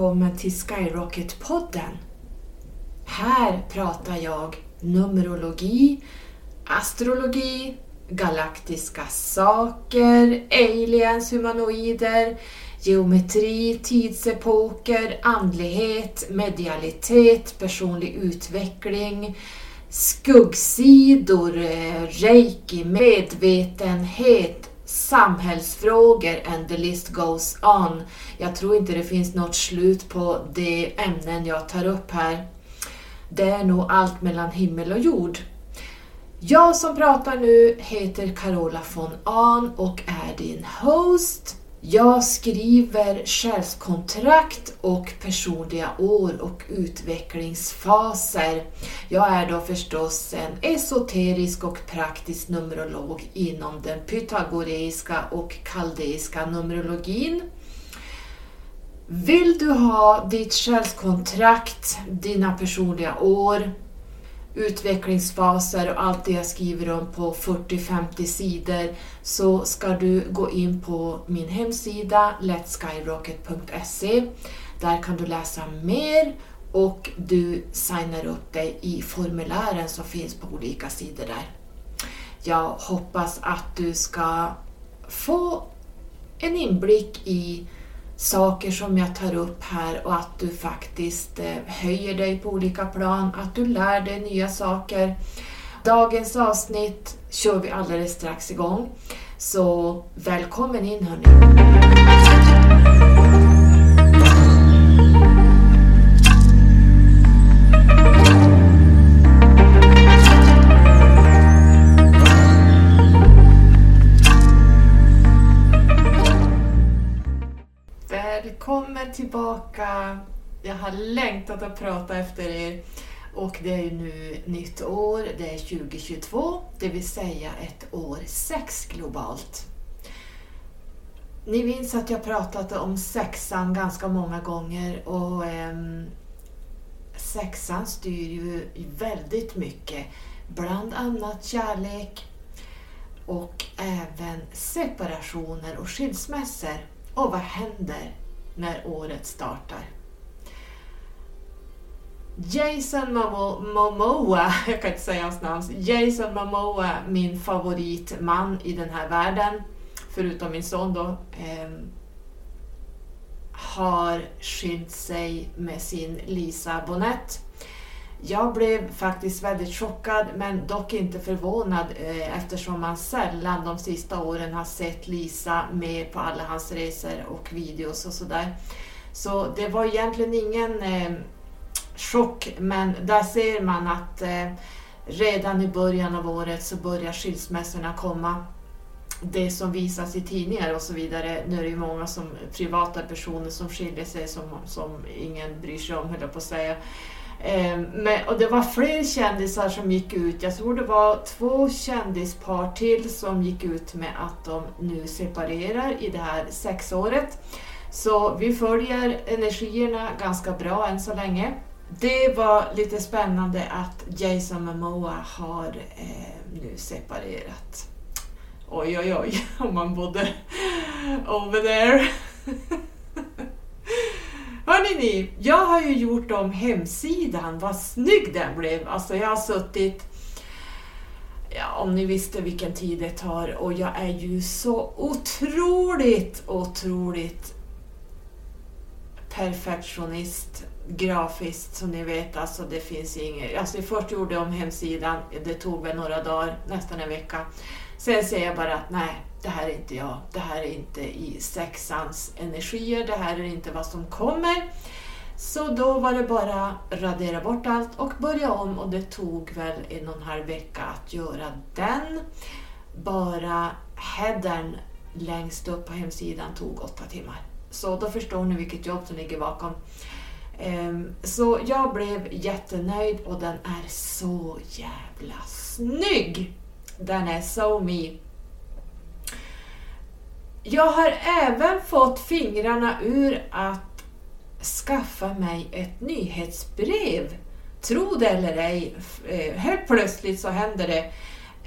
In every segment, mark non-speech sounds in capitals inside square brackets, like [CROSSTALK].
välkommen till Skyrocket-podden. Här pratar jag Numerologi, astrologi, galaktiska saker, aliens, humanoider, geometri, tidsepoker, andlighet, medialitet, personlig utveckling, skuggsidor, eh, reiki, medvetenhet, samhällsfrågor and the list goes on. Jag tror inte det finns något slut på de ämnen jag tar upp här. Det är nog allt mellan himmel och jord. Jag som pratar nu heter Carola von Ahn och är din host. Jag skriver själskontrakt och personliga år och utvecklingsfaser. Jag är då förstås en esoterisk och praktisk numerolog inom den pythagoreiska och kaldeiska numerologin. Vill du ha ditt själskontrakt, dina personliga år, utvecklingsfaser och allt det jag skriver om på 40-50 sidor så ska du gå in på min hemsida letskyrocket.se. Där kan du läsa mer och du signar upp dig i formulären som finns på olika sidor där. Jag hoppas att du ska få en inblick i saker som jag tar upp här och att du faktiskt eh, höjer dig på olika plan, att du lär dig nya saker. Dagens avsnitt kör vi alldeles strax igång, så välkommen in hörni! Tillbaka! Jag har längtat att prata efter er och det är ju nu nytt år, det är 2022, det vill säga ett år sex globalt. Ni minns att jag pratat om sexan ganska många gånger och eh, sexan styr ju väldigt mycket, bland annat kärlek och även separationer och skilsmässor. Och vad händer när året startar. Jason Momoa, [LAUGHS] jag kan inte säga hans namn, Jason Momoa, min favoritman i den här världen, förutom min son då, eh, har skilt sig med sin Lisa Bonett. Jag blev faktiskt väldigt chockad men dock inte förvånad eh, eftersom man sällan de sista åren har sett Lisa med på alla hans resor och videos och sådär. Så det var egentligen ingen eh, chock men där ser man att eh, redan i början av året så börjar skilsmässorna komma. Det som visas i tidningar och så vidare, nu är det ju många som, privata personer som skiljer sig som, som ingen bryr sig om höll jag på att säga. Eh, men, och det var fler kändisar som gick ut. Jag tror det var två kändispar till som gick ut med att de nu separerar i det här sexåret. Så vi följer energierna ganska bra än så länge. Det var lite spännande att Jason Momoa har eh, nu separerat. Oj, oj, oj, [LAUGHS] om man bodde over there. [LAUGHS] Hörrni ni, jag har ju gjort om hemsidan, vad snygg den blev. Alltså jag har suttit, ja om ni visste vilken tid det tar och jag är ju så otroligt, otroligt perfektionist grafiskt som ni vet, alltså det finns inget. Alltså först gjorde jag om hemsidan, det tog väl några dagar, nästan en vecka. Sen säger jag bara att nej, det här är inte jag. Det här är inte i sexans energier. Det här är inte vad som kommer. Så då var det bara radera bort allt och börja om och det tog väl en och en halv vecka att göra den. Bara headern längst upp på hemsidan tog åtta timmar. Så då förstår ni vilket jobb som ligger bakom. Ehm, så jag blev jättenöjd och den är så jävla snygg! Den är so me. Jag har även fått fingrarna ur att skaffa mig ett nyhetsbrev. Tro det eller ej, eh, helt plötsligt så händer det.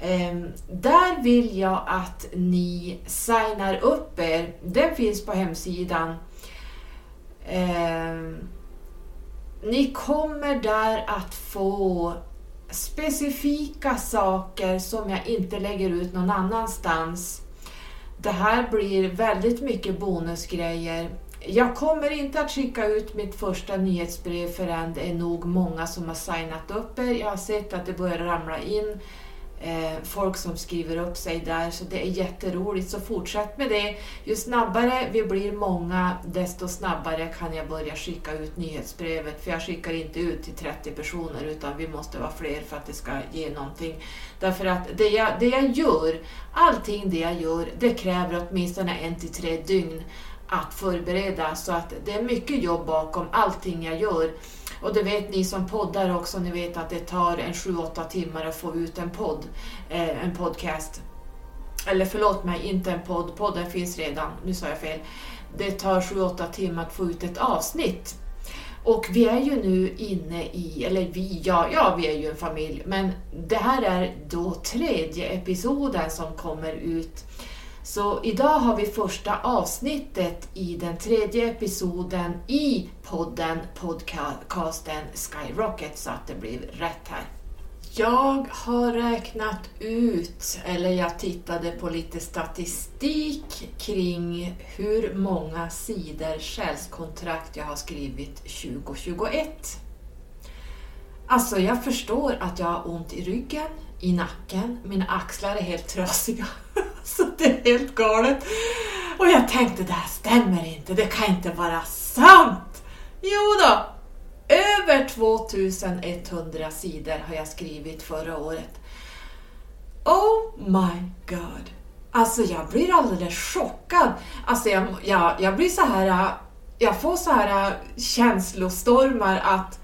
Ehm, där vill jag att ni signar upp er. Den finns på hemsidan. Ehm, ni kommer där att få specifika saker som jag inte lägger ut någon annanstans. Det här blir väldigt mycket bonusgrejer. Jag kommer inte att skicka ut mitt första nyhetsbrev förrän det är nog många som har signat upp er. Jag har sett att det börjar ramla in Eh, folk som skriver upp sig där, så det är jätteroligt. Så fortsätt med det. Ju snabbare vi blir många, desto snabbare kan jag börja skicka ut nyhetsbrevet. För jag skickar inte ut till 30 personer, utan vi måste vara fler för att det ska ge någonting. Därför att det jag, det jag gör, allting det jag gör, det kräver åtminstone en till tre dygn att förbereda. Så att det är mycket jobb bakom allting jag gör. Och det vet ni som poddar också, ni vet att det tar en 7-8 timmar att få ut en podd, eh, en podcast. Eller förlåt mig, inte en podd, podden finns redan, nu sa jag fel. Det tar 7-8 timmar att få ut ett avsnitt. Och vi är ju nu inne i, eller vi, ja, ja vi är ju en familj, men det här är då tredje episoden som kommer ut så idag har vi första avsnittet i den tredje episoden i podden, podcasten Skyrocket, så att det blir rätt här. Jag har räknat ut, eller jag tittade på lite statistik kring hur många sidor själskontrakt jag har skrivit 2021. Alltså, jag förstår att jag har ont i ryggen, i nacken, mina axlar är helt trasiga. [LAUGHS] Så det är helt galet. Och jag tänkte, det här stämmer inte, det kan inte vara sant. Jo då, över 2100 sidor har jag skrivit förra året. Oh my god. Alltså jag blir alldeles chockad. Alltså jag, jag, jag blir så här, jag får så här äh, känslostormar att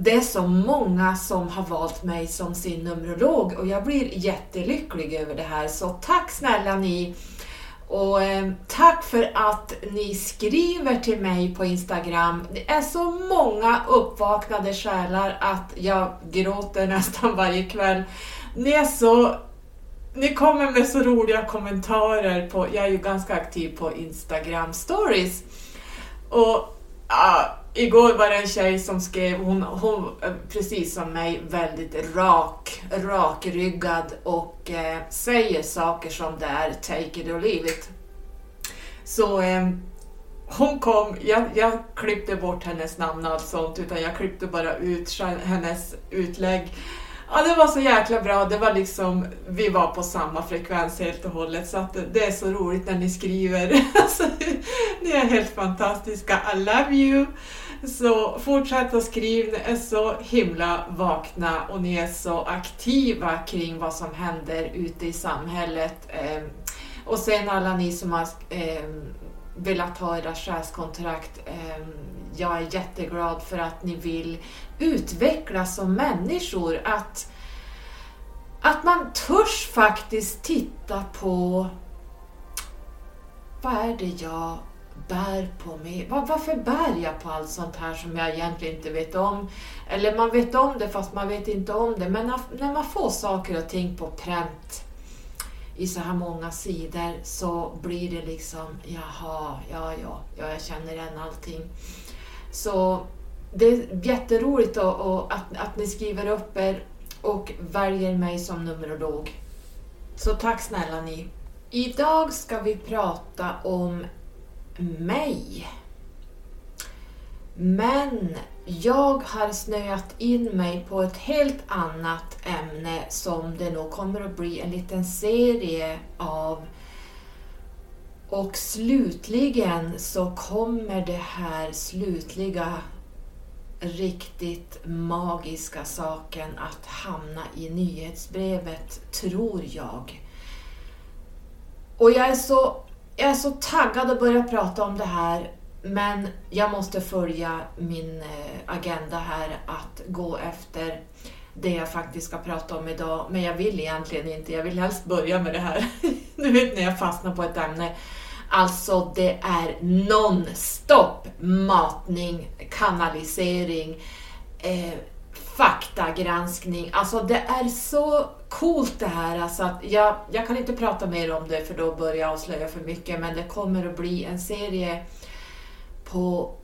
det är så många som har valt mig som sin numerolog och jag blir jättelycklig över det här. Så tack snälla ni! Och eh, tack för att ni skriver till mig på Instagram. Det är så många uppvaknade själar att jag gråter nästan varje kväll. Ni är så ni kommer med så roliga kommentarer på, jag är ju ganska aktiv på Instagram stories. Och uh, Igår var det en tjej som skrev, hon, hon eh, precis som mig, väldigt rak, rakryggad och eh, säger saker som det är, take it or leave it. Så eh, hon kom, jag, jag klippte bort hennes namn och allt sånt, utan jag klippte bara ut hennes utlägg. Ja, det var så jäkla bra. Det var liksom, vi var på samma frekvens helt och hållet. Så att det är så roligt när ni skriver. [LAUGHS] Alltså, ni är helt fantastiska. I love you! Så fortsätt att skriva, ni är så himla vakna och ni är så aktiva kring vad som händer ute i samhället. Ehm, och sen alla ni som har ehm, velat ha era själskontrakt. Ehm, jag är jätteglad för att ni vill utvecklas som människor. Att, att man törs faktiskt titta på vad är det jag bär på mig. Var, varför bär jag på allt sånt här som jag egentligen inte vet om? Eller man vet om det fast man vet inte om det. Men när, när man får saker och ting på pränt i så här många sidor så blir det liksom, jaha, ja, ja, ja jag känner igen allting. Så det är jätteroligt och, och att, att ni skriver upp er och väljer mig som numerolog. Så tack snälla ni. Idag ska vi prata om mig. Men jag har snöat in mig på ett helt annat ämne som det nog kommer att bli en liten serie av. Och slutligen så kommer det här slutliga riktigt magiska saken att hamna i nyhetsbrevet, tror jag. Och jag är så jag är så taggad att börja prata om det här men jag måste följa min eh, agenda här att gå efter det jag faktiskt ska prata om idag. Men jag vill egentligen inte, jag vill helst börja med det här. [LAUGHS] Nu vet när jag fastnar på ett ämne. Alltså det är non-stop matning, kanalisering, eh, faktagranskning. Alltså det är så coolt det här. Alltså att jag, jag kan inte prata mer om det för då börjar jag avslöja för mycket men det kommer att bli en serie på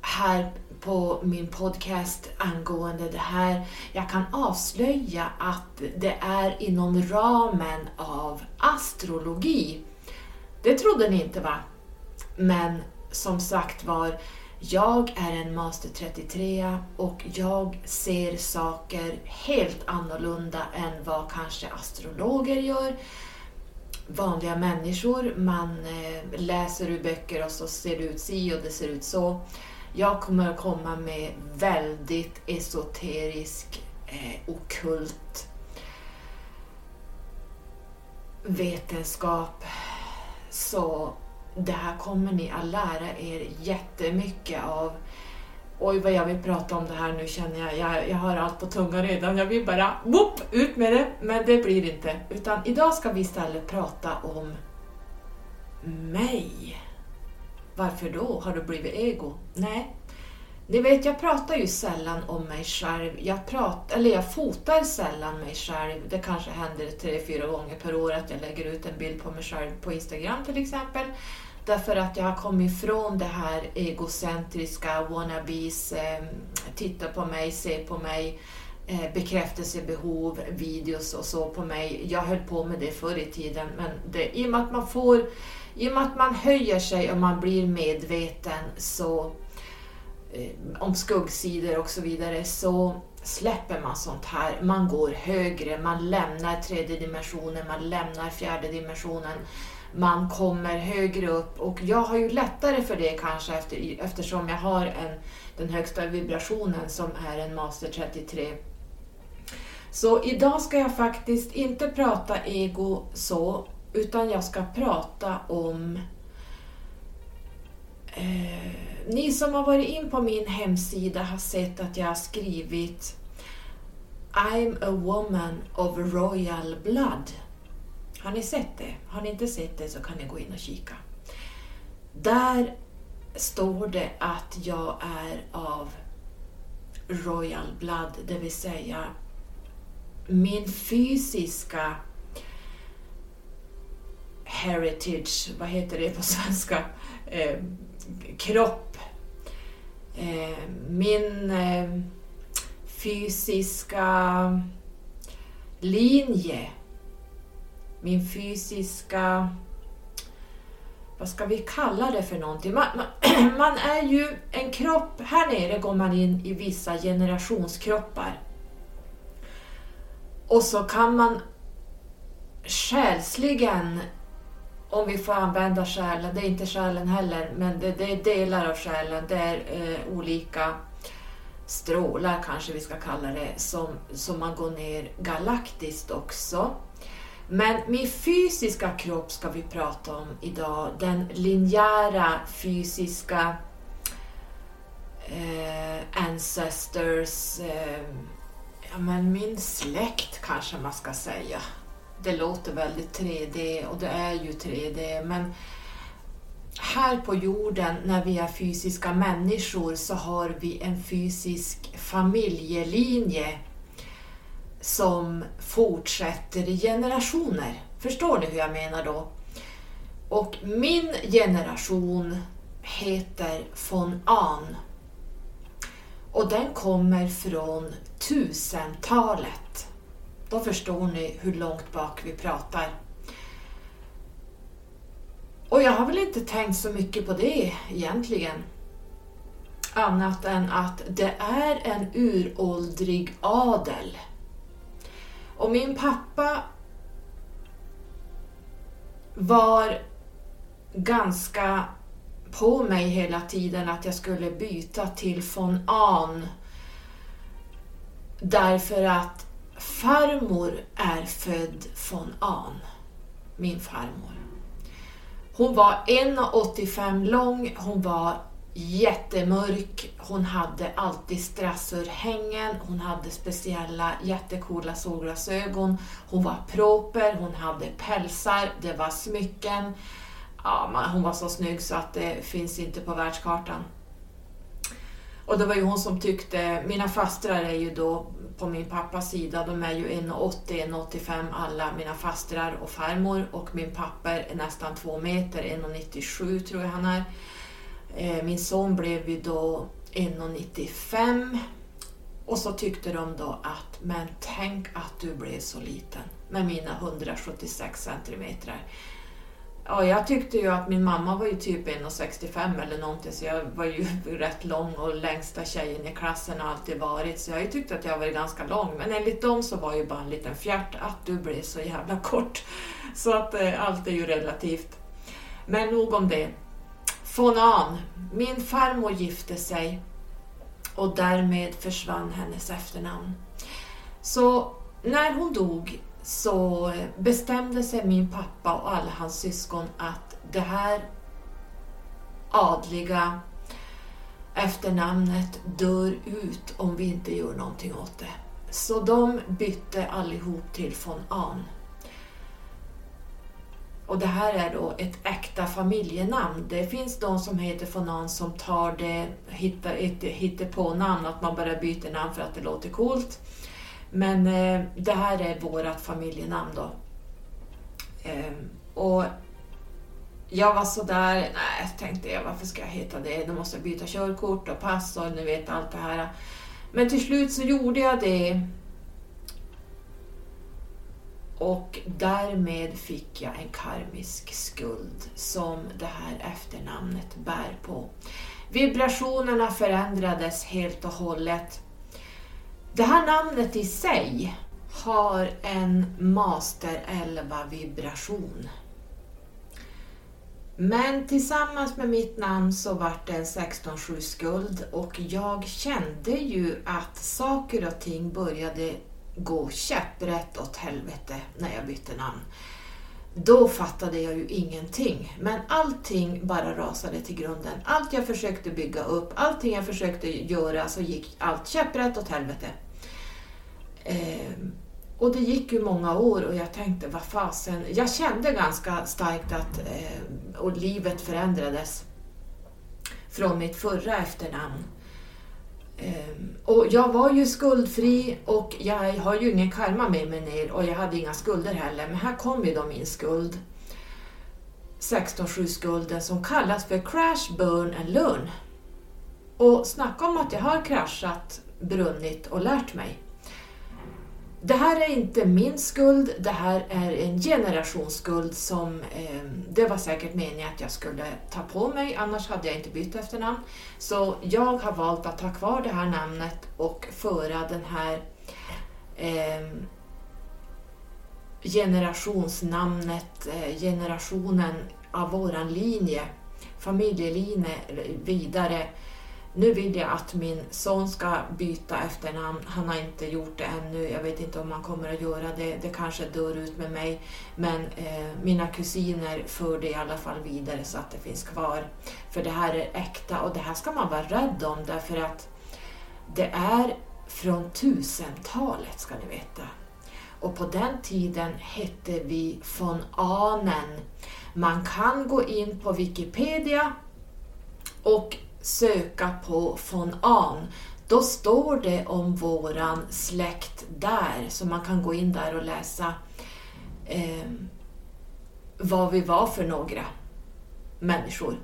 här på min podcast angående det här. Jag kan avslöja att det är inom ramen av astrologi. Det trodde ni inte va? Men som sagt var, jag är en master 33 och jag ser saker helt annorlunda än vad kanske astrologer gör. Vanliga människor, man eh, läser ur böcker och så ser det ut si och det ser ut så. Jag kommer att komma med väldigt esoterisk, eh, okult vetenskap. Så det här kommer ni att lära er jättemycket av. Oj vad jag vill prata om det här nu känner jag. Jag, jag har allt på tungan redan. Jag vill bara whoop, ut med det. Men det blir inte. Utan idag ska vi istället prata om mig. Varför då? Har du blivit ego? Nej. Ni vet, jag pratar ju sällan om mig själv. Jag, pratar, eller jag fotar sällan mig själv. Det kanske händer tre, fyra gånger per år att jag lägger ut en bild på mig själv på Instagram till exempel. Därför att jag har kommit ifrån det här egocentriska, wannabes, eh, titta på mig, se på mig, eh, bekräftelsebehov, videos och så på mig. Jag höll på med det förr i tiden men det, i och med att man får i och med att man höjer sig och man blir medveten så, eh, om skuggsidor och så vidare så släpper man sånt här. Man går högre, man lämnar tredje dimensionen, man lämnar fjärde dimensionen. Man kommer högre upp och jag har ju lättare för det kanske efter, eftersom jag har en, den högsta vibrationen som är en Master 33. Så idag ska jag faktiskt inte prata ego så utan jag ska prata om eh, ni som har varit in på min hemsida har sett att jag har skrivit I'm a woman of royal blood. Har ni sett det? Har ni inte sett det så kan ni gå in och kika. Där står det att jag är av royal blood, det vill säga min fysiska heritage, vad heter det på svenska, eh, kropp. Eh, min eh, fysiska linje, min fysiska vad ska vi kalla det för någonting? Man, man, [CLEARS THROAT] man, är ju en kropp, här nere går man in i vissa generationskroppar. Och så kan man själsligen om vi får använda själen, det är inte själen heller, men det, det är delar av själen, det är eh, olika strålar kanske vi ska kalla det, som, som man går ner galaktiskt också. Men min fysiska kropp ska vi prata om idag, den linjära fysiska eh, ancestors, eh, ja men min släkt kanske man ska säga. Det låter väldigt 3D och det är ju 3D men här på jorden när vi är fysiska människor så har vi en fysisk familjelinje som fortsätter i generationer. Förstår ni hur jag menar då? Och min generation heter von Ahn. Och den kommer från tusentalet. Då förstår ni hur långt bak vi pratar. Och jag har väl inte tänkt så mycket på det egentligen. Annat än att det är en uråldrig adel. Och min pappa var ganska på mig hela tiden att jag skulle byta till von Ahn. Därför att farmor är född von Ahn, min farmor. Hon var 1,85 lång, hon var jättemörk, hon hade alltid strassörhängen, hon hade speciella jättekola solglasögon, hon var proper, hon hade pälsar, det var smycken. Ja, hon var så snygg så att det finns inte på världskartan. Och det var ju hon som tyckte, mina fastrar är ju då på min pappas sida, de är ju 1,80, 1,85 alla mina fastrar och farmor. Och min pappa är nästan två meter, 1,97 tror jag han är. Eh, min son blev ju då 1,95 och så tyckte de då att, men tänk att du blev så liten med mina 176 centimeter. Ja, jag tyckte ju att min mamma var ju typ 1,65 eller någonting så jag var ju [LAUGHS] rätt lång och längsta tjejen i klassen har alltid varit så jag tyckte att jag var ganska lång men enligt dem så var ju bara en liten fjärt att du blev så jävla kort. Så att eh, allt är ju relativt. Men nog om det. Von Ahn, min farmor gifte sig och därmed försvann hennes efternamn. Så när hon dog så bestämde sig min pappa och alla hans syskon att det här adliga efternamnet dör ut om vi inte gör någonting åt det. Så de bytte allihop till von Ahn. Och det här är då ett äkta familjenamn. Det finns de som heter Fonan som tar det, hittar ett hittepånamn, att man bara byter namn för att det låter coolt. Men eh, det här är vårt familjenamn då. Eh, och jag var sådär, nej tänkte jag varför ska jag heta det? Nu måste jag byta körkort och pass och ni vet allt det här. Men till slut så gjorde jag det. Och därmed fick jag en karmisk skuld som det här efternamnet bär på. Vibrationerna förändrades helt och hållet. Det här namnet i sig har en master 11 vibration. Men tillsammans med mitt namn så vart det en 16-7 skuld och jag kände ju att saker och ting började gå käpprätt åt helvete när jag bytte namn. Då fattade jag ju ingenting, men allting bara rasade till grunden. Allt jag försökte bygga upp, allting jag försökte göra så gick allt käpprätt åt helvete. Ehm, och det gick ju många år och jag tänkte, vad fasen. Jag kände ganska starkt att eh, och livet förändrades från mitt förra efternamn. Ehm, och jag var ju skuldfri och jag har ju ingen karma med mig ner och jag hade inga skulder heller. Men här kom ju då min skuld. 16-7-skulden som kallas för Crash, Burn and Learn. Och snacka om att jag har kraschat, brunnit och lärt mig. Det här är inte min skuld, det här är en generationsskuld som eh, det var säkert meningen att jag skulle ta på mig, annars hade jag inte bytt efternamn. Så jag har valt att ha kvar det här namnet och föra den här eh, generationsnamnet, eh, generationen av våran linje, familjelinje vidare nu vill jag att min son ska byta efternamn. Han har inte gjort det ännu. Jag vet inte om han kommer att göra det. Det kanske dör ut med mig. Men eh, mina kusiner för det i alla fall vidare så att det finns kvar. För det här är äkta och det här ska man vara rädd om därför att det är från tusentalet ska ni veta. Och på den tiden hette vi von Ahnen. Man kan gå in på Wikipedia och söka på von Ahn då står det om våran släkt där, så man kan gå in där och läsa eh, vad vi var för några människor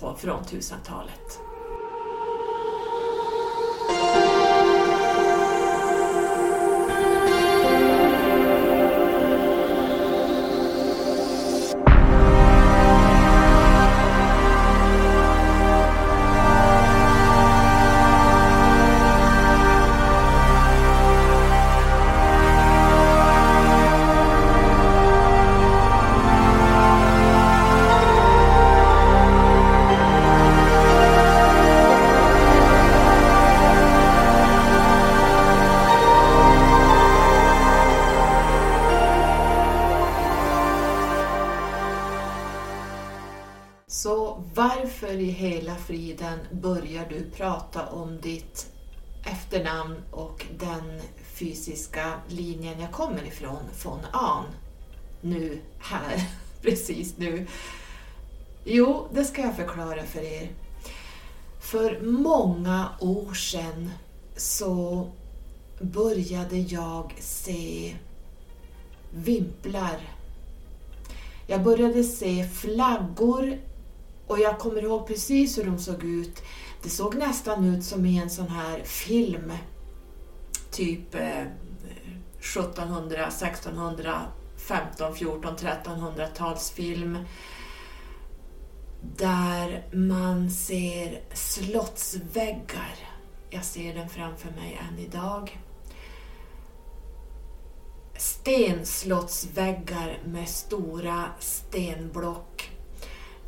på, från 1000-talet. Kommer ifrån, von Ahn, nu, här, [LAUGHS] precis nu? Jo, det ska jag förklara för er. För många år sedan så började jag se vimplar. Jag började se flaggor Och jag kommer ihåg precis hur de såg ut. Det såg nästan ut som i en sån här film. Typ eh, 1700, 1600, 15, 14, 1300-talsfilm. Där man ser slottsväggar. Jag ser den framför mig än idag. Stenslottsväggar med stora stenblock.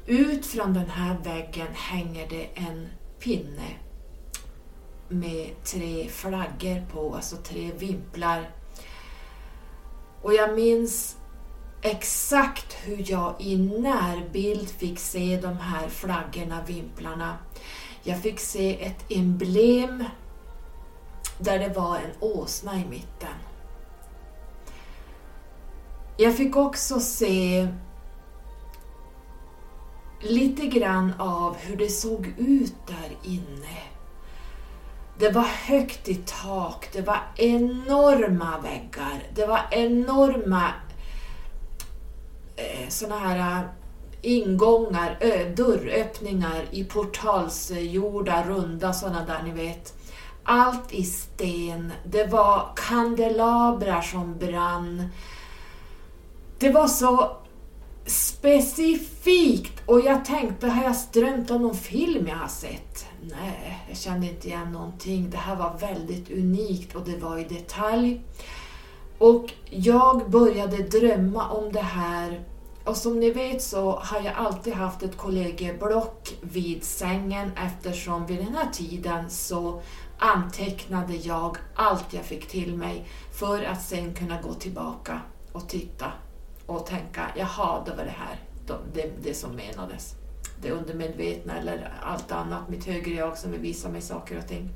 Ut från den här väggen hänger det en pinne med tre flaggor på, alltså tre vimplar. Och jag minns exakt hur jag i närbild fick se de här flaggorna, vimplarna. Jag fick se ett emblem där det var en åsna i mitten. Jag fick också se lite grann av hur det såg ut där inne. Det var högt i tak, det var enorma väggar, det var enorma eh, såna här eh, ingångar, ö, dörröppningar i portalsgjorda, runda sådana där ni vet. Allt i sten. Det var kandelabrar som brann. Det var så specifikt och jag tänkte, har jag strömt om någon film jag har sett? Nej, jag kände inte igen någonting. Det här var väldigt unikt och det var i detalj. Och jag började drömma om det här och som ni vet så har jag alltid haft ett kollegieblock vid sängen eftersom vid den här tiden så antecknade jag allt jag fick till mig för att sen kunna gå tillbaka och titta och tänka, jaha, det var det här, det, det som menades. Det undermedvetna eller allt annat, mitt högre jag som vill visa mig saker och ting.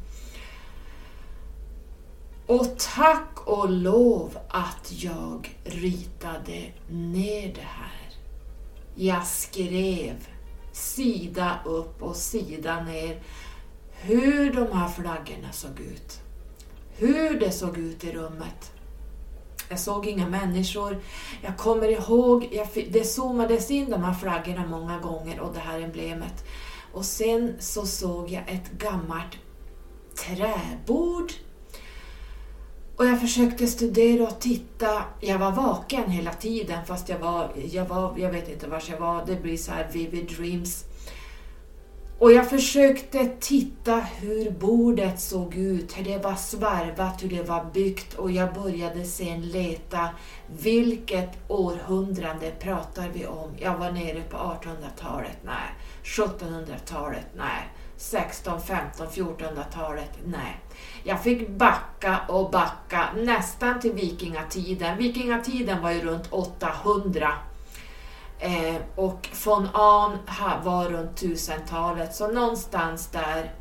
Och tack och lov att jag ritade ner det här. Jag skrev sida upp och sida ner hur de här flaggorna såg ut. Hur det såg ut i rummet. Jag såg inga människor. Jag kommer ihåg, jag, det zoomades in de här flaggorna många gånger och det här emblemet. Och sen så såg jag ett gammalt träbord. Och jag försökte studera och titta. Jag var vaken hela tiden fast jag var, jag var, jag vet inte var jag var. Det blir så här vivid dreams. Och jag försökte titta hur bordet såg ut, hur det var svarvat, hur det var byggt och jag började sen leta. Vilket århundrade pratar vi om? Jag var nere på 1800-talet, nej. 1700-talet, nej. 16, 15, 1400-talet, nej. Jag fick backa och backa nästan till vikingatiden. Vikingatiden var ju runt 800 Eh, och von Ahn var runt 1000-talet, så någonstans där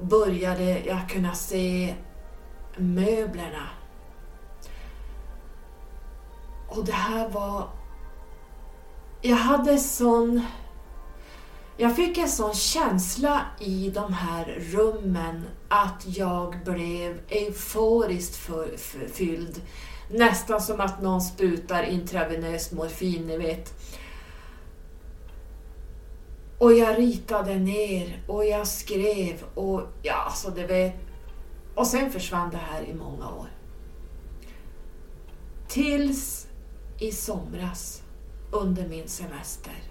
började jag kunna se möblerna. Och det här var... Jag hade sån... Jag fick en sån känsla i de här rummen att jag blev euforiskt fylld Nästan som att någon sprutar intravenös morfin, ni vet. Och jag ritade ner och jag skrev och ja, så det vet. Och sen försvann det här i många år. Tills i somras under min semester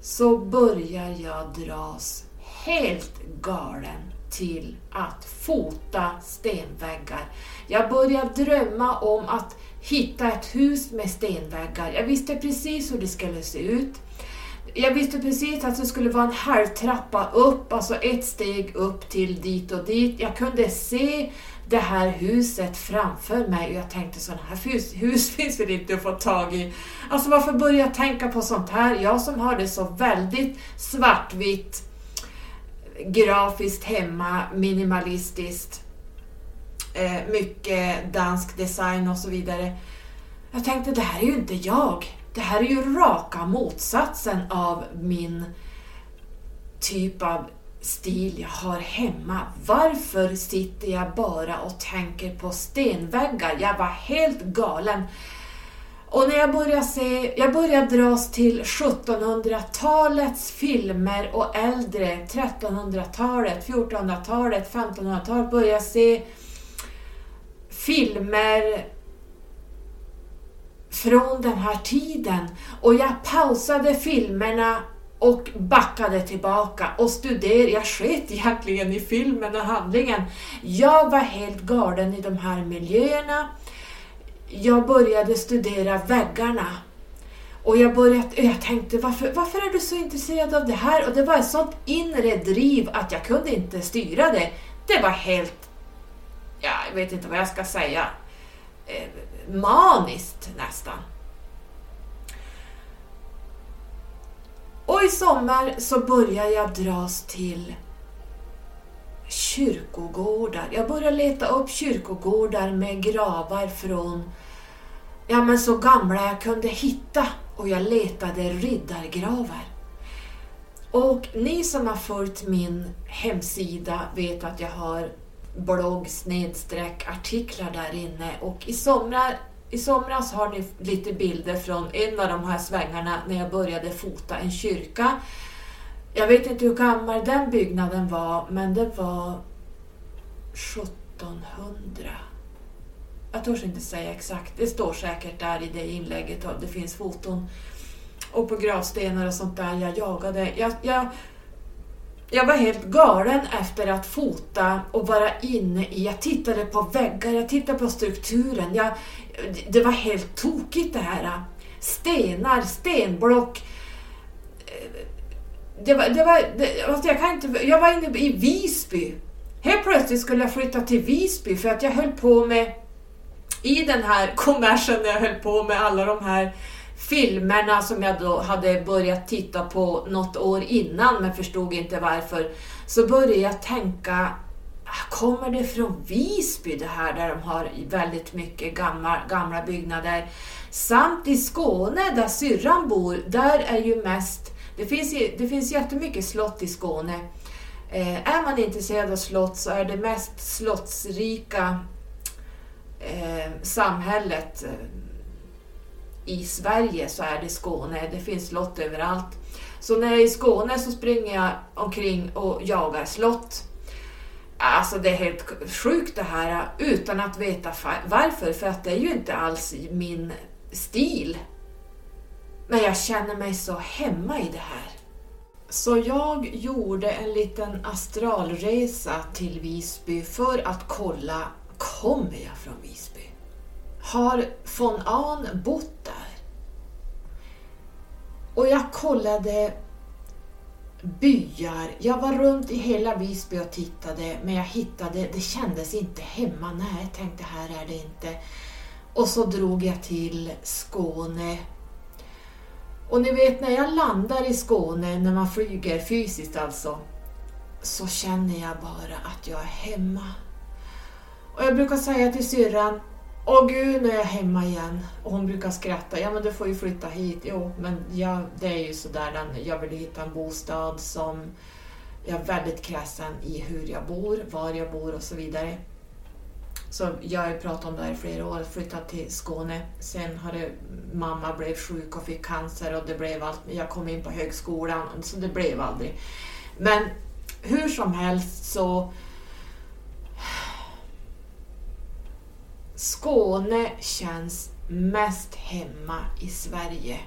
så börjar jag dras helt galen till att fota stenväggar. Jag började drömma om att hitta ett hus med stenväggar. Jag visste precis hur det skulle se ut. Jag visste precis att det skulle vara en halvtrappa upp, alltså ett steg upp till dit och dit. Jag kunde se det här huset framför mig och jag tänkte sådana här hus, [LAUGHS] hus finns väl inte att få tag i. Alltså varför börja tänka på sånt här? Jag som har det så väldigt svartvitt grafiskt hemma, minimalistiskt, eh, mycket dansk design och så vidare. Jag tänkte, det här är ju inte jag. Det här är ju raka motsatsen av min typ av stil jag har hemma. Varför sitter jag bara och tänker på stenväggar? Jag var helt galen. Och när jag började se, jag började dras till 1700-talets filmer och äldre, 1300-talet, 1400-talet, 1500-talet, började se filmer från den här tiden. Och jag pausade filmerna och backade tillbaka och studerade. Jag sket egentligen i filmen och handlingen. Jag var helt galen i de här miljöerna. Jag började studera väggarna. Och jag, började, jag tänkte, varför, varför är du så intresserad av det här? Och det var ett sånt inre driv att jag kunde inte styra det. Det var helt, ja, jag vet inte vad jag ska säga, eh, maniskt nästan. Och i sommar så började jag dras till kyrkogårdar. Jag började leta upp kyrkogårdar med gravar från ja, men så gamla jag kunde hitta och jag letade riddargravar. Och ni som har följt min hemsida vet att jag har blogg snedstreck artiklar där inne och i somras, i somras har ni lite bilder från en av de här svängarna när jag började fota en kyrka. Jag vet inte hur gammal den byggnaden var men det var 1700. Jag törs inte säga exakt, det står säkert där i det inlägget och det finns foton. Och på gravstenar och sånt där jag jagade. Jag, jag, jag var helt galen efter att fota och vara inne i, jag tittade på väggar, jag tittade på strukturen. Jag, det var helt tokigt det här. Stenar, stenblock. Det var, det var, det, alltså jag, kan inte, jag var inne i Visby. Helt plötsligt skulle jag flytta till Visby för att jag höll på med, i den här kommersen när jag höll på med alla de här filmerna som jag då hade börjat titta på något år innan men förstod inte varför, så började jag tänka ah, Kommer det från Visby det här där de har väldigt mycket gamla, gamla byggnader? Samt i Skåne där syrran bor, där är ju mest, det finns, det finns jättemycket slott i Skåne. Eh, är man intresserad av slott så är det mest slottsrika eh, samhället eh, i Sverige så är det Skåne. Det finns slott överallt. Så när jag är i Skåne så springer jag omkring och jagar slott. Alltså det är helt sjukt det här utan att veta varför, för att det är ju inte alls min stil. Men jag känner mig så hemma i det här. Så jag gjorde en liten astralresa till Visby för att kolla, kommer jag från Visby? Har von Ahn bott där? Och jag kollade byar. Jag var runt i hela Visby och tittade men jag hittade, det kändes inte hemma. Nej, jag tänkte här är det inte. Och så drog jag till Skåne. Och ni vet när jag landar i Skåne, när man flyger fysiskt alltså, så känner jag bara att jag är hemma. Och jag brukar säga till syrran, Åh gud, nu är jag hemma igen. Och hon brukar skratta. Ja men du får ju flytta hit. Jo, men jag, det är ju sådär. Jag vill hitta en bostad som jag är väldigt kräsen i hur jag bor, var jag bor och så vidare. Så jag har ju pratat om det här i flera år, flyttat till Skåne. Sen har det, mamma blev sjuk och fick cancer och det blev allt. Jag kom in på högskolan så det blev aldrig. Men hur som helst så Skåne känns mest hemma i Sverige.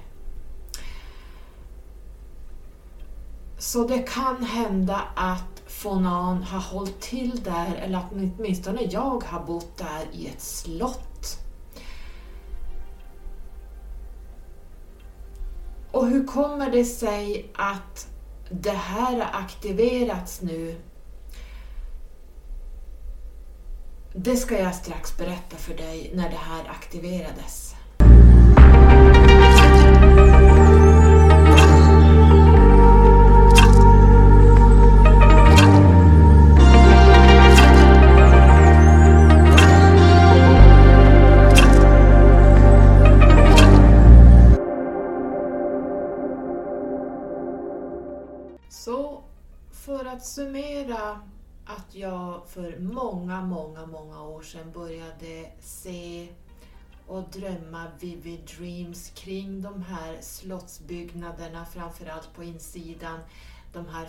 Så det kan hända att Fonan har hållit till där, eller att åtminstone jag har bott där i ett slott. Och hur kommer det sig att det här har aktiverats nu Det ska jag strax berätta för dig när det här aktiverades. Att summera att jag för många, många, många år sedan började se och drömma vivid dreams kring de här slottsbyggnaderna, framförallt på insidan. De här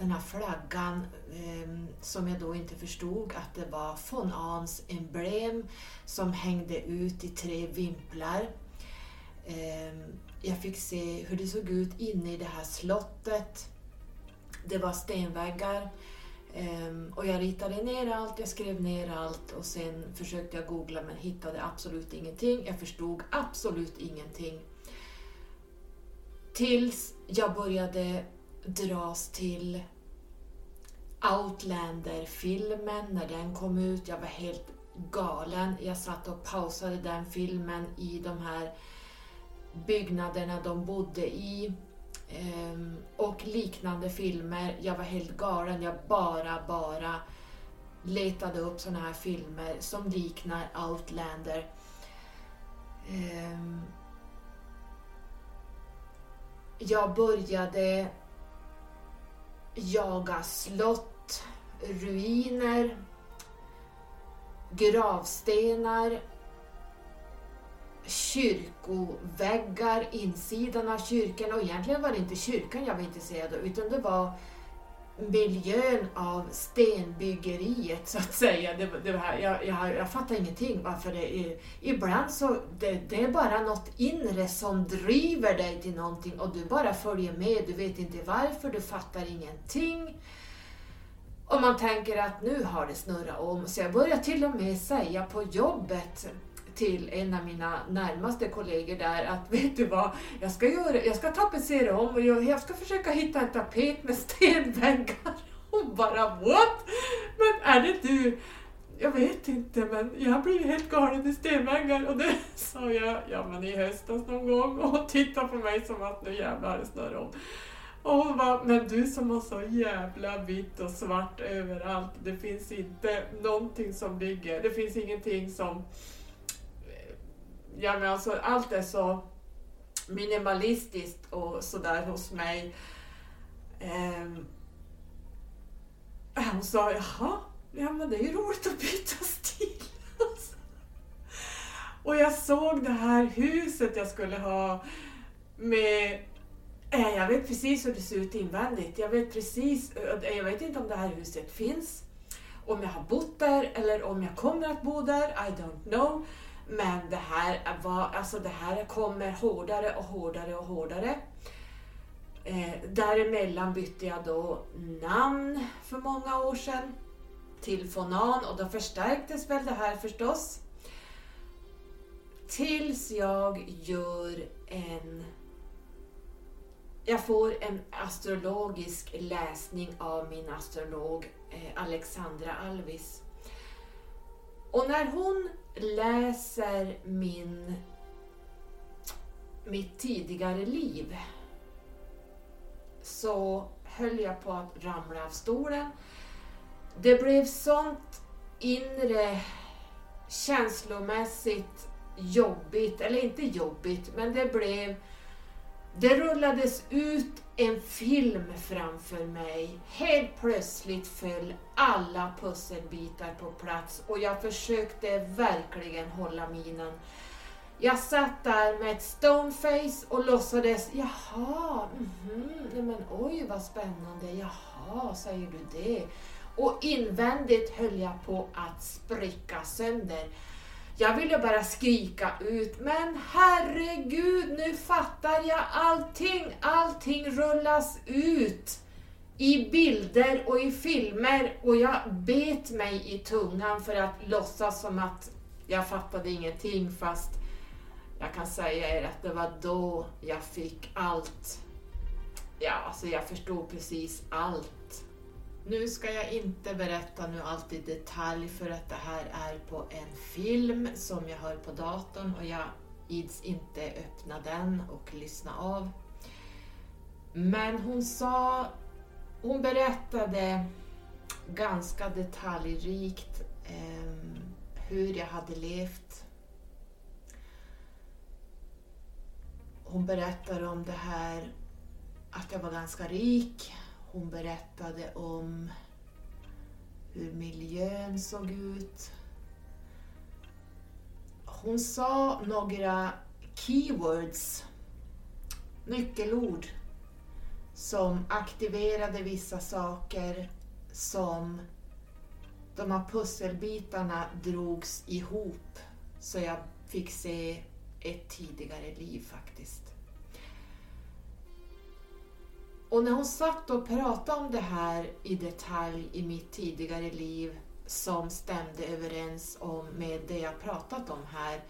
den här flaggan eh, som jag då inte förstod att det var von Ahns emblem som hängde ut i tre vimplar. Eh, jag fick se hur det såg ut inne i det här slottet. Det var stenväggar ehm, och jag ritade ner allt, jag skrev ner allt och sen försökte jag googla men hittade absolut ingenting. Jag förstod absolut ingenting. Tills jag började dras till Outlander-filmen när den kom ut. Jag var helt galen. Jag satt och pausade den filmen i de här byggnaderna de bodde i. Ehm, och liknande filmer. Jag var helt galen. Jag bara, bara letade upp sådana här filmer som liknar Outlander. Ehm, jag började jaga slott, ruiner, gravstenar, kyrkoväggar, insidan av kyrkan och egentligen var det inte kyrkan jag var intresserad av utan det var miljön av stenbyggeriet så att säga. Det, det här, jag, jag, jag fattar ingenting varför det är. Ibland så det, det är bara något inre som driver dig till någonting och du bara följer med. Du vet inte varför, du fattar ingenting. Och man tänker att nu har det snurrat om. Så jag börjar till och med säga på jobbet till en av mina närmaste kollegor där att [LAUGHS] vet du vad, jag ska, göra, jag ska tapetsera om och jag, jag ska försöka hitta en tapet med [LAUGHS] stenväggar. Hon bara what? Men är det du? Jag vet inte men jag har blivit helt galen i stenväggar och det [LAUGHS] sa jag ja men i höstas någon gång och hon tittade på mig som att nu jävlar har det om. Och hon bara, men du som har så jävla vitt och svart överallt, det finns inte någonting som ligger, det finns ingenting som ja, men alltså, allt är så minimalistiskt och sådär hos mig. Um, han sa, jaha, ja men det är ju roligt att byta stil. och jag såg det här huset jag skulle ha med eh, jag vet precis hur det ser ut invändigt. Jag vet precis, eh, jag vet inte om det här huset finns, om jag har bott där eller om jag kommer att bo där, I don't know. Men det här, var, alltså det här kommer hårdare och hårdare och hårdare. Eh, däremellan bytte jag då namn för många år sedan till Fonan och då förstärktes väl det här förstås. Tills jag gör en... Jag får en astrologisk läsning av min astrolog eh, Alexandra Alvis. Och när hon läser min, mitt tidigare liv så höll jag på att ramla av stolen. Det blev sånt inre känslomässigt jobbigt, eller inte jobbigt, men det blev det rullades ut en film framför mig. Helt plötsligt föll alla pusselbitar på plats och jag försökte verkligen hålla minen. Jag satt där med ett stoneface och låtsades, jaha, mm -hmm, men oj vad spännande, jaha, säger du det? Och invändigt höll jag på att spricka sönder. Jag ville bara skrika ut, men herregud, nu fattar jag allting. Allting rullas ut i bilder och i filmer och jag bet mig i tungan för att låtsas som att jag fattade ingenting fast jag kan säga er att det var då jag fick allt. Ja, alltså jag förstod precis allt. Nu ska jag inte berätta nu allt i detalj för att det här är på en film som jag har på datorn och jag ids inte öppna den och lyssna av. Men hon sa, hon berättade ganska detaljrikt eh, hur jag hade levt. Hon berättade om det här att jag var ganska rik, hon berättade om hur miljön såg ut. hon sa några keywords, nyckelord, som aktiverade vissa saker som de här pusselbitarna drogs ihop så jag fick se ett tidigare liv faktiskt. Och när hon satt och pratade om det här i detalj i mitt tidigare liv som stämde överens om med det jag pratat om här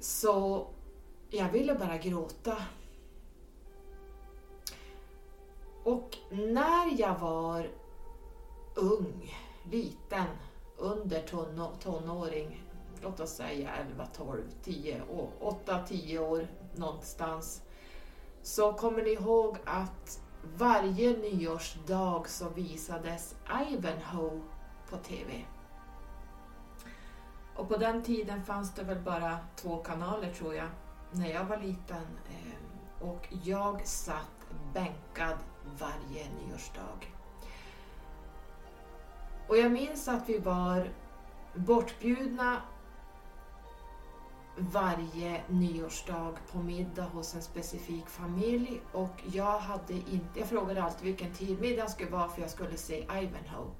så jag ville bara gråta. Och när jag var ung, liten, under tonåring, låt oss säga 11, 12, 10, 8, 10 år någonstans, så kommer ni ihåg att varje nyårsdag så visades Ivanhoe på TV. Och på den tiden fanns det väl bara två kanaler tror jag, när jag var liten. Eh, och jag satt bänkad varje nyårsdag. Och jag minns att vi var bortbjudna varje nyårsdag på middag hos en specifik familj och jag hade inte, jag frågade alltid vilken tid middagen skulle vara för jag skulle se Ivanhoe.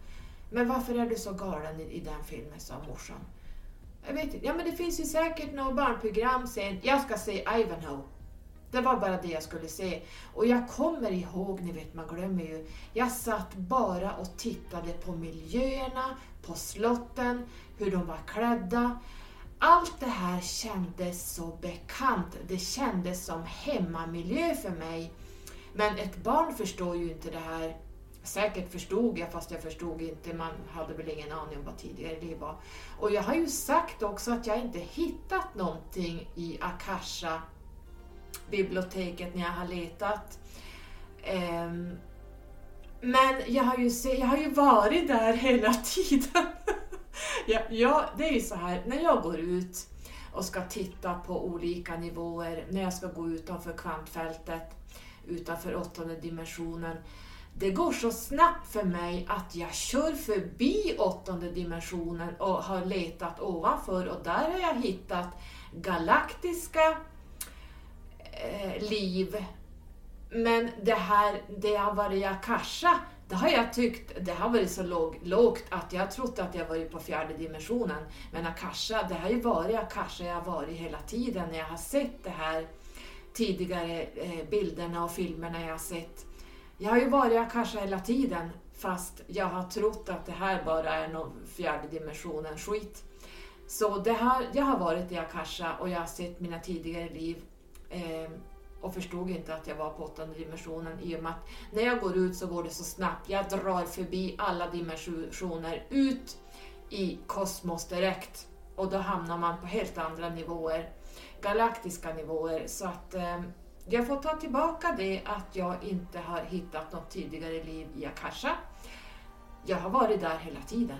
Men varför är du så galen i, i den filmen, sa morsan. Jag vet inte, ja men det finns ju säkert något barnprogram sen, jag ska se Ivanhoe. Det var bara det jag skulle se. Och jag kommer ihåg, ni vet man glömmer ju, jag satt bara och tittade på miljöerna, på slotten, hur de var klädda. Allt det här kändes så bekant, det kändes som hemmamiljö för mig. Men ett barn förstår ju inte det här. Säkert förstod jag, fast jag förstod inte. Man hade väl ingen aning om vad tidigare liv var. Och jag har ju sagt också att jag inte hittat någonting i Akasha biblioteket när jag har letat. Ehm, men jag har, ju se, jag har ju varit där hela [LAUGHS] tiden. [LAUGHS] ja, ja, det är ju så här, när jag går ut och ska titta på olika nivåer, när jag ska gå utanför kvantfältet, utanför åttonde dimensionen, det går så snabbt för mig att jag kör förbi åttonde dimensionen och har letat ovanför och där har jag hittat galaktiska eh, liv. Men det här, det har varit Akasha, det har jag tyckt, det har varit så låg, lågt att jag trott att jag varit på fjärde dimensionen. Men Akasha, det har ju varit Akasha jag har varit hela tiden när jag har sett de här tidigare eh, bilderna och filmerna jag har sett. Jag har ju varit Akasha hela tiden fast jag har trott att det här bara är någon fjärde dimensionen skit. Så det här, jag har varit i Akasha och jag har sett mina tidigare liv eh, och förstod inte att jag var på åttonde dimensionen i och med att när jag går ut så går det så snabbt. Jag drar förbi alla dimensioner ut i kosmos direkt och då hamnar man på helt andra nivåer, galaktiska nivåer. Så att eh, jag får ta tillbaka det att jag inte har hittat något tidigare liv i Akasha. Jag har varit där hela tiden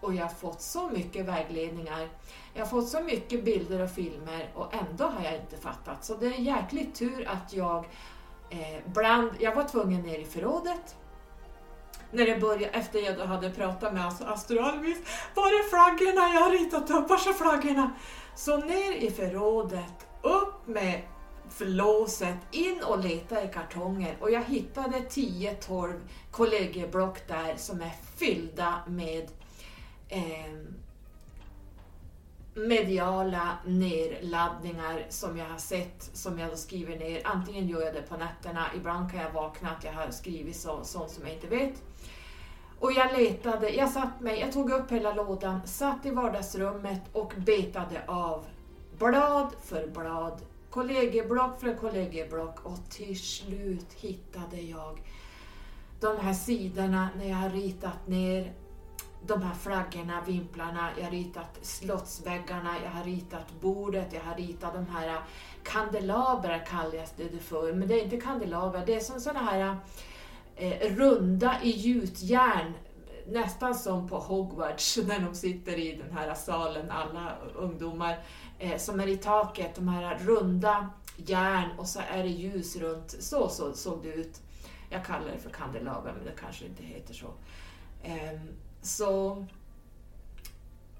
och jag har fått så mycket vägledningar. Jag har fått så mycket bilder och filmer och ändå har jag inte fattat. Så det är jäkligt tur att jag eh, bland, jag var tvungen ner i förrådet när det började, efter jag hade pratat med Astralvis, var är flaggorna? Jag har ritat upp, var är flaggorna? Så ner i förrådet, upp med flåset, in och leta i kartonger och jag hittade 10-12 kollegieblock där som är fyllda med eh, mediala nedladdningar som jag har sett, som jag då skriver ner. Antingen gör jag det på nätterna, ibland kan jag vakna att jag har skrivit så, sånt som jag inte vet. Och jag letade, jag satt mig, jag tog upp hela lådan, satt i vardagsrummet och betade av blad för blad, kollegieblock för kollegieblock och till slut hittade jag de här sidorna när jag har ritat ner de här flaggorna, vimplarna, jag har ritat slottsväggarna, jag har ritat bordet, jag har ritat de här äh, kandelabrar kallas det för, men det är inte kandelabrar, det är som sådana här eh, runda i gjutjärn, nästan som på Hogwarts [LAUGHS] när de sitter i den här salen, alla ungdomar, eh, som är i taket, de här runda järn och så är det ljus runt, så, så såg det ut. Jag kallar det för kandelaber, men det kanske inte heter så. Eh, så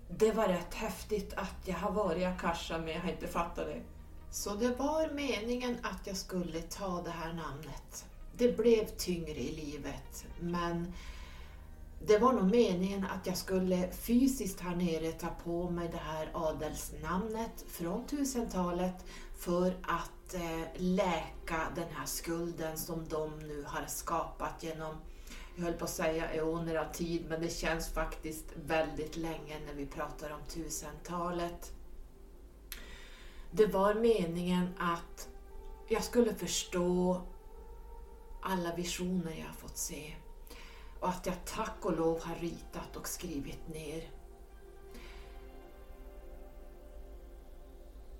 det var rätt häftigt att jag har varit i Akasha men jag har inte fattat det. Så det var meningen att jag skulle ta det här namnet. Det blev tyngre i livet men det var nog meningen att jag skulle fysiskt här nere ta på mig det här adelsnamnet från 1000-talet för att eh, läka den här skulden som de nu har skapat genom, jag höll på att säga eoner av tid, men det känns faktiskt väldigt länge när vi pratar om tusentalet. Det var meningen att jag skulle förstå alla visioner jag har fått se och att jag tack och lov har ritat och skrivit ner.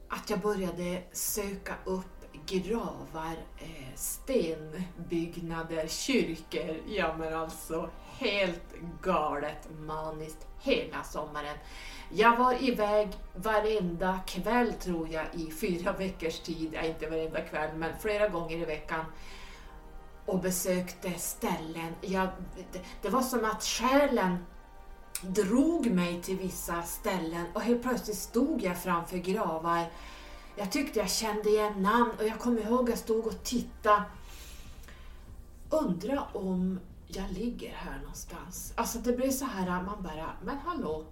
Att jag började söka upp gravar, eh, stenbyggnader, kyrkor. Ja men alltså helt galet maniskt hela sommaren. Jag var iväg varenda kväll tror jag i fyra veckors tid, ja, inte varenda kväll men flera gånger i veckan och besökte ställen. Jag, det, det var som att själen drog mig till vissa ställen och helt plötsligt stod jag framför gravar. Jag tyckte jag kände igen namn och jag kommer ihåg att jag stod och tittade. Undra om jag ligger här någonstans. Alltså det blev så här, man bara, men hallå,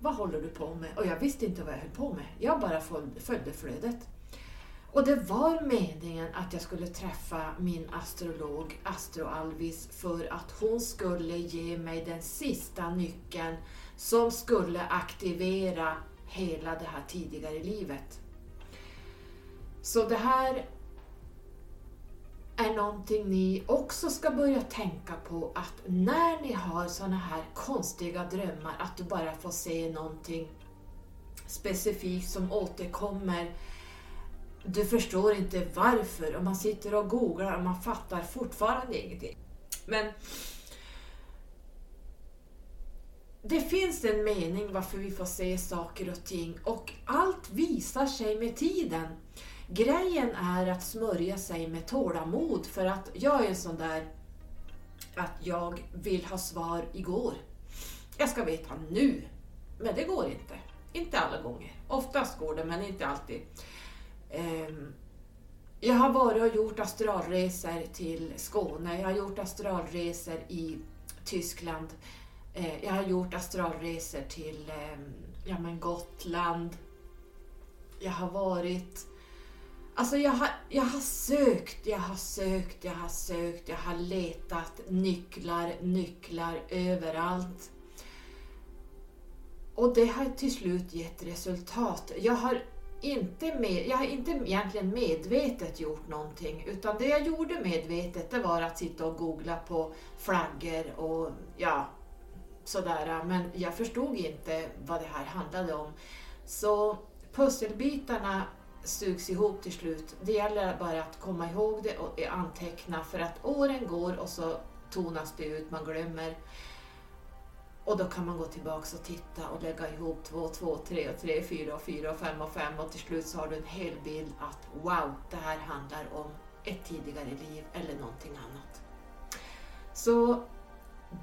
vad håller du på med? Och jag visste inte vad jag höll på med. Jag bara följde flödet. Och det var meningen att jag skulle träffa min astrolog Astro-Alvis för att hon skulle ge mig den sista nyckeln som skulle aktivera hela det här tidigare livet. Så det här är någonting ni också ska börja tänka på att när ni har såna här konstiga drömmar, att du bara får se någonting specifikt som återkommer du förstår inte varför och man sitter och googlar och man fattar fortfarande ingenting. Men det finns en mening varför vi får se saker och ting och allt visar sig med tiden. Grejen är att smörja sig med tålamod för att jag är en sån där att jag vill ha svar igår. Jag ska veta nu. Men det går inte. Inte alla gånger. Oftast går det men inte alltid. Ehm, jag har varit och gjort astralresor till Skåne, jag har gjort astralresor i Tyskland, ehm, jag har gjort astralresor till ehm, ja, men Gotland. Jag har varit... Alltså jag har, jag har sökt, jag har sökt, jag har sökt, jag har letat nycklar, nycklar överallt. Och det har till slut gett resultat. Jag har inte med, jag har inte egentligen medvetet gjort någonting utan det jag gjorde medvetet det var att sitta och googla på flaggor och ja, sådär. Men jag förstod inte vad det här handlade om. Så pusselbitarna sugs ihop till slut. Det gäller bara att komma ihåg det och anteckna för att åren går och så tonas det ut, man glömmer. Och då kan man gå tillbaka och titta och lägga ihop 2, 2, 3 och 3, 4 och 4 och 5 och 5 och till slut så har du en hel bild att wow, det här handlar om ett tidigare liv eller någonting annat. Så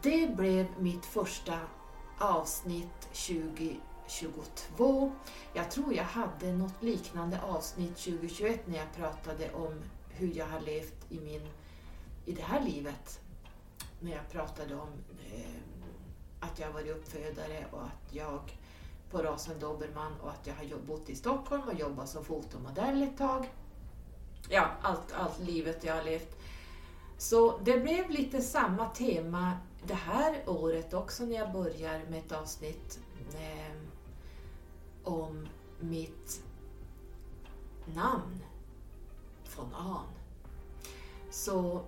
det blev mitt första avsnitt 22. Jag tror jag hade något liknande avsnitt 2021 när jag pratade om hur jag har levt i, min, i det här livet. När jag pratade om eh, att jag varit uppfödare och att jag på rasen dobermann och att jag har bott i Stockholm och jobbat som fotomodell ett tag. Ja, allt, allt livet jag har levt. Så det blev lite samma tema det här året också när jag börjar med ett avsnitt eh, om mitt namn, von Ahn. Så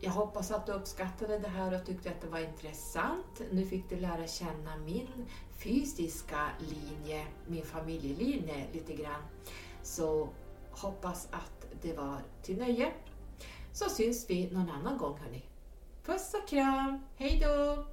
jag hoppas att du uppskattade det här och tyckte att det var intressant. Nu fick du lära känna min fysiska linje, min familjelinje lite grann. Så hoppas att det var till nöje. Så syns vi någon annan gång hörni. Puss och kram, hejdå!